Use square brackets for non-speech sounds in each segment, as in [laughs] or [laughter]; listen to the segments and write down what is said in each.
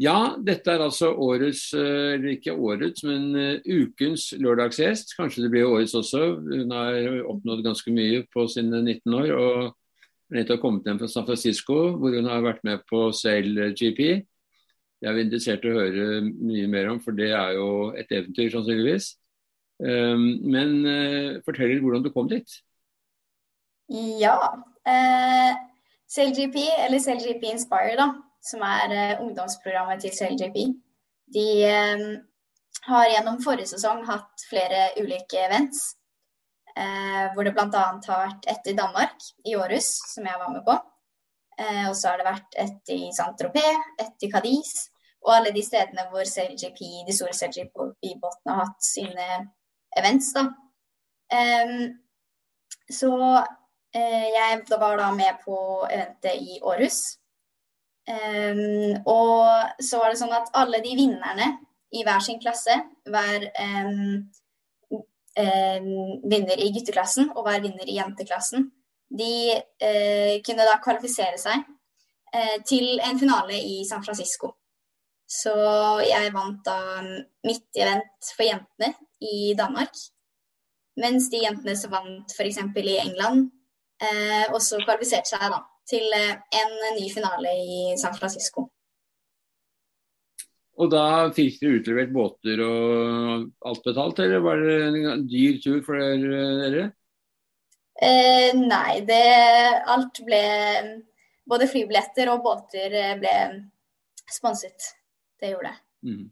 Ja, dette er altså årets, eh, eller ikke årets, men uh, ukens lørdagsgjest. Kanskje det blir årets også. Hun har oppnådd ganske mye på sine 19 år. og nettopp kommet hjem fra San Francisco, hvor hun har vært med på Sail GP. er er interessert i å høre mye mer om, for det er jo et eventyr, sannsynligvis. Um, men uh, fortell hvordan du kom dit. Ja. Uh, SailGP, eller SailGP Inspire, da, som er uh, ungdomsprogrammet til CLJP. de uh, har gjennom forrige sesong hatt flere ulike events. Uh, hvor det bl.a. har vært et i Danmark, i Århus, som jeg var med på. og så har det vært et i Saint-Tropez, et i Cadiz, og alle de stedene hvor SailGP, de store CLGP-båtene har hatt sine events. da. Um, så jeg var da med på eventet i Århus. Um, og så var det sånn at alle de vinnerne i hver sin klasse, hver um, vinner i gutteklassen og hver vinner i jenteklassen, de uh, kunne da kvalifisere seg uh, til en finale i San Francisco. Så jeg vant da mitt event for jentene i Danmark. Mens de jentene som vant f.eks. i England, eh, også kvalifiserte seg da, til eh, en ny finale i San Francisco. Og da fikk dere utlevert båter og alt betalt, eller var det en dyr tur for dere? Eh, nei, det alt ble Både flybilletter og båter eh, ble sponset. Det gjorde det. Mm.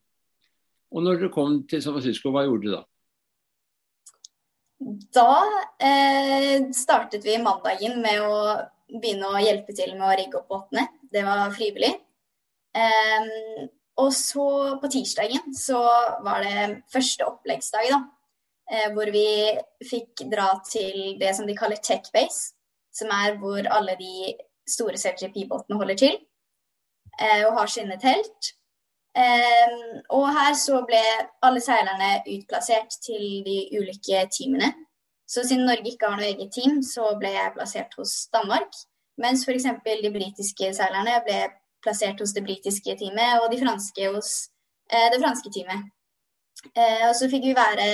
Og når dere kom til San Francisco, hva gjorde dere da? Da eh, startet vi mandagen med å begynne å hjelpe til med å rigge opp båtene. Det var frivillig. Um, og så på tirsdagen så var det første oppleggsdag, da. Eh, hvor vi fikk dra til det som de kaller tech base. Som er hvor alle de store CGP-båtene holder til. Eh, og har sine telt. Um, og her så ble alle seilerne utplassert til de ulike teamene. Så siden Norge ikke har noe eget team, så ble jeg plassert hos Danmark. Mens f.eks. de britiske seilerne ble plassert hos det britiske teamet, og de franske hos eh, det franske teamet. Eh, og så fikk vi være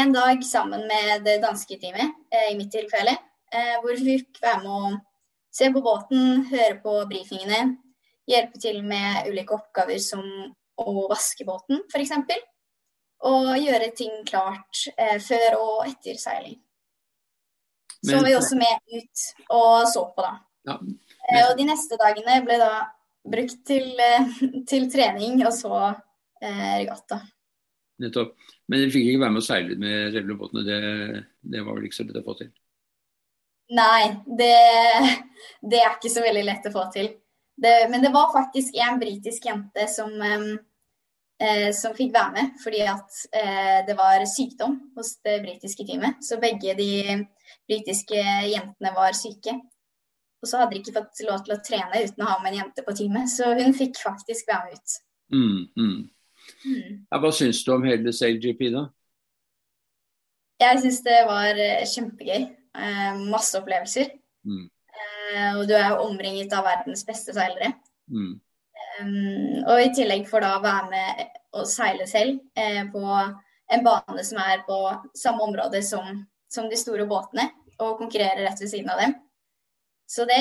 en dag sammen med det danske teamet, eh, i mitt tilfelle, eh, hvor vi fikk være med å se på båten, høre på brifingene, hjelpe til med ulike oppgaver som å vaske båten, f.eks. Og gjøre ting klart eh, før og etter seiling. Så var vi også med ut og så på, da. Ja, men... eh, og de neste dagene ble da brukt til, eh, [laughs] til trening og så eh, regatta. Nettopp. Men dere fikk ikke være med å seile med revlebåtene, det, det var vel ikke så lett å få til? Nei, det, det er ikke så veldig lett å få til. Det, men det var faktisk en britisk jente som, eh, som fikk være med fordi at eh, det var sykdom hos det britiske teamet. Så begge de britiske jentene var syke. Og så hadde de ikke fått lov til å trene uten å ha med en jente på teamet, så hun fikk faktisk være med ut. Mm, mm. Mm. Hva syns du om hele SailGP, da? Jeg syns det var eh, kjempegøy. Eh, masse opplevelser. Mm. Eh, og du er jo omringet av verdens beste seilere. Mm. Um, og i tillegg får da være med og seile selv eh, på en bane som er på samme område som, som, de store båtene, og konkurrere rett ved siden av dem. Så det,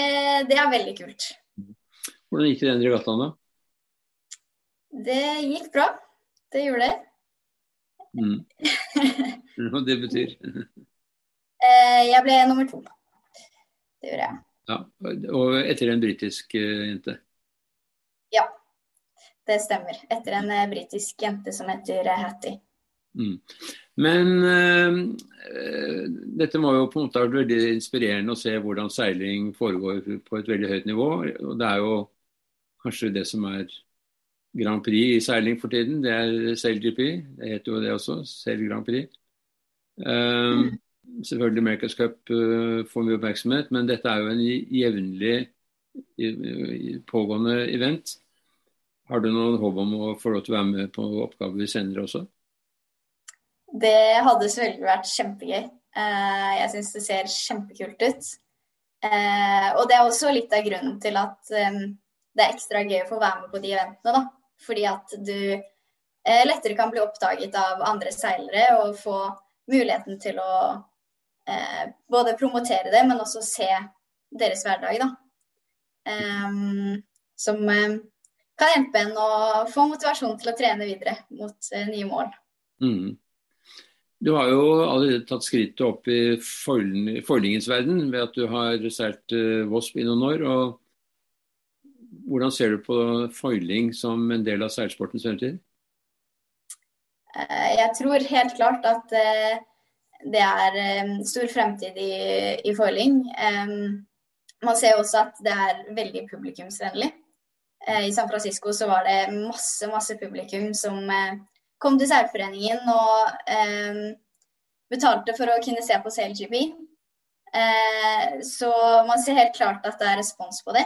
det er veldig kult. Hvordan gikk det den regattaen, da? Det gikk bra. Det gjorde det. Mm. [laughs] Hva det betyr? Eh, jeg ble nummer to. Det gjorde jeg. Ja, Og etter en britisk uh, jente? Ja, det stemmer. Etter en uh, britisk jente som heter uh, Hattie. Mm. Men dette må jo på en måte ha vært veldig inspirerende å se hvordan seiling foregår på et veldig høyt nivå. Og det er jo kanskje det som er Grand Prix i seiling for tiden. Det er SailGP. Det heter jo det også. Sail Grand Prix. Um. Selvfølgelig America's Cup uh, får mye oppmerksomhet, men dette er jo en jevnlig pågående event. Har du noen håp om å få lov til å være med på oppgaver senere også? Det hadde selvfølgelig vært kjempegøy. Uh, jeg syns det ser kjempekult ut. Uh, og det er også litt av grunnen til at um, det er ekstra gøy å få være med på de eventene, da. Fordi at du eh, lettere kan bli oppdaget av andre seilere og få muligheten til å eh, både promotere det, men også se deres hverdag, da. Som kan hjelpe en å få motivasjon til å trene videre mot uh, nye mål. Mm. Du har jo allerede tatt skrittet opp i foilingens verden ved at du har seilt Vosp Wasp i noen år. og Hvordan ser du på foiling som en del av seilsportens fremtid? Uh, jeg tror helt klart at det er stor fremtid i, i foiling. Man ser også at det er veldig publikumsvennlig. Eh, I San Francisco så var det masse, masse publikum som eh, kom til seilforeningen og eh, betalte for å kunne se på CLGP. Så man ser helt klart at det er respons på det,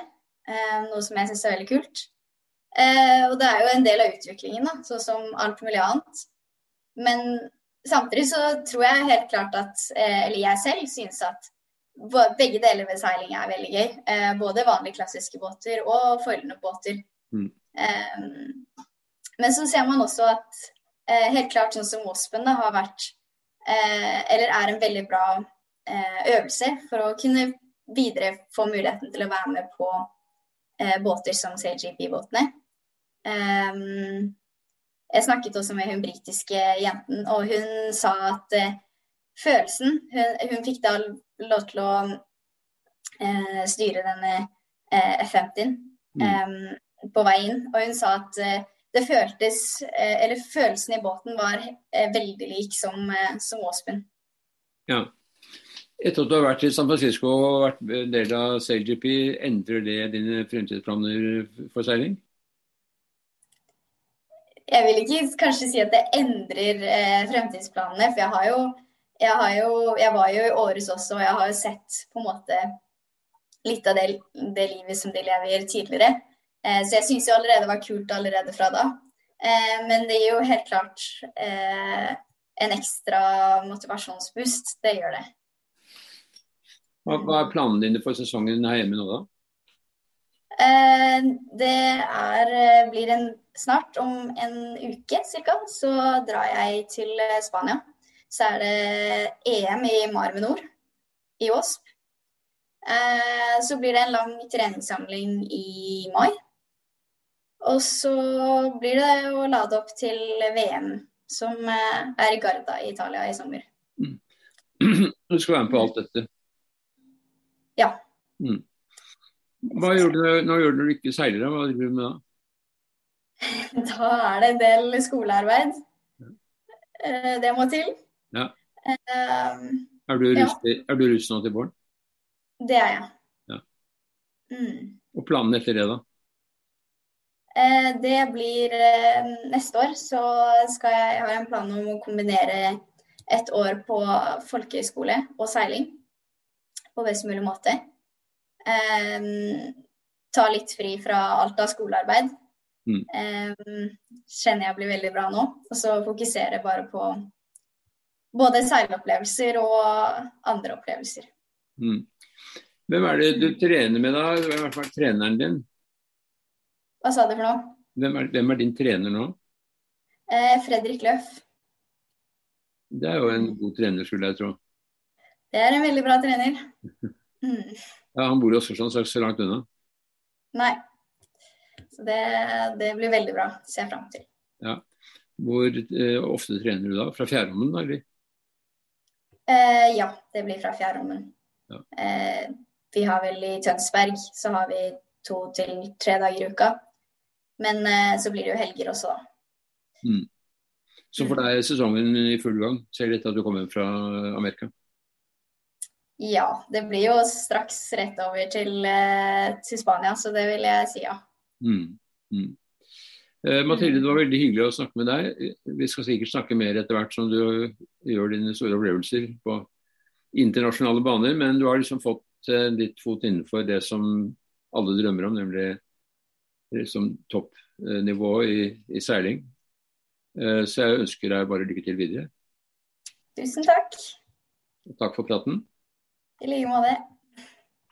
noe som jeg syns er veldig kult. Og det er jo en del av utviklingen, da, sånn som alt mulig annet. Men samtidig så tror jeg helt klart at, eller jeg selv synes at begge deler ved seiling er veldig gøy. Eh, både vanlige klassiske båter og foilende båter. Mm. Eh, men så ser man også at eh, helt klart sånn som Waspen da, har vært eh, Eller er en veldig bra eh, øvelse for å kunne videre få muligheten til å være med på eh, båter som CGP-båtene. jeg snakket også med hun britiske jenten, og hun sa at følelsen hun, hun fikk da lov til å eh, styre denne eh, F-50-en mm. eh, på vei inn. Og hun sa at eh, det føltes eh, Eller følelsen i båten var eh, veldig lik som, som Åspen. Ja. Etter at du har vært i San Francisco og vært del av SailGP, endrer det dine fremtidsplaner for seiling? Jeg vil ikke kanskje si at det endrer eh, fremtidsplanene, for jeg har jo jeg, jo, jeg, var jo i Århus også, og jeg har jo sett på en måte litt av det, det livet som de lever tidligere. Eh, så jeg syns jo allerede det var kult allerede fra da. Eh, men det gir jo helt klart eh, en ekstra motivasjonsboost. Det gjør det. Hva, hva er planene dine for sesongen her hjemme nå, da? Eh, det er, eh, blir en, snart om en uke ca. Så drar jeg til Spania så er det EM i Marmenor i Åsp. Eh, så blir det en lang treningssamling i mai. Og så blir det å lade opp til VM, som eh, er i Garda i Italia i sommer. Mm. [clears throat] Du skal være med på alt dette? Ja. Mm. Hva gjør du når du ikke seiler? Hva driver du med da? [laughs] Da er det en del skolearbeid. Eh, det må til. Ja. Um, er, du russ, ja. er du russ nå til våren? Det er jeg. Ja. Mm. Og planen etter det, da? Eh, det blir eh, neste år. Så skal jeg, jeg har en plan om å kombinere et år på folkehøyskole og seiling på best mulig måte. Eh, ta litt fri fra alt av skolearbeid. Mm. Eh, kjenner jeg blir veldig bra nå. Og så fokusere bare på både seilopplevelser og andre opplevelser. Mm. Hvem er det du trener med da? Hvem er, er treneren din? Hva sa du for noe? Hvem er, hvem er din trener nå? Eh, Fredrik Løff. Det er jo en god trener, skulle jeg tro. Det er en veldig bra trener. Mm. Ja, Han bor jo også sånn, så langt unna? Nei. Så det, det blir veldig bra. Ser jeg fram til. Ja. Hvor eh, ofte trener du da? Fra fjærhommen, eller? Eh, ja, det blir fra fjærrommen. Ja. Eh, vi har vel i Tønsberg så har vi to til tre dager i uka. Men eh, så blir det jo helger også, da. Mm. Så for deg er sesongen i full gang, ser det etter at du kommer fra Amerika? Ja, det blir jo straks rett over til, eh, til Spania, så det vil jeg si ja. Mm. Mm. Eh, Mathilde, det var veldig hyggelig å snakke med deg. Vi skal sikkert snakke mer etter hvert som du gjør dine store opplevelser på internasjonale baner, men du har liksom fått litt ditt fot innenfor det som alle drømmer om, nemlig liksom toppnivå i, i seiling. Eh, så jeg ønsker deg bare lykke til videre. Tusen takk. Takk for praten. I like måte.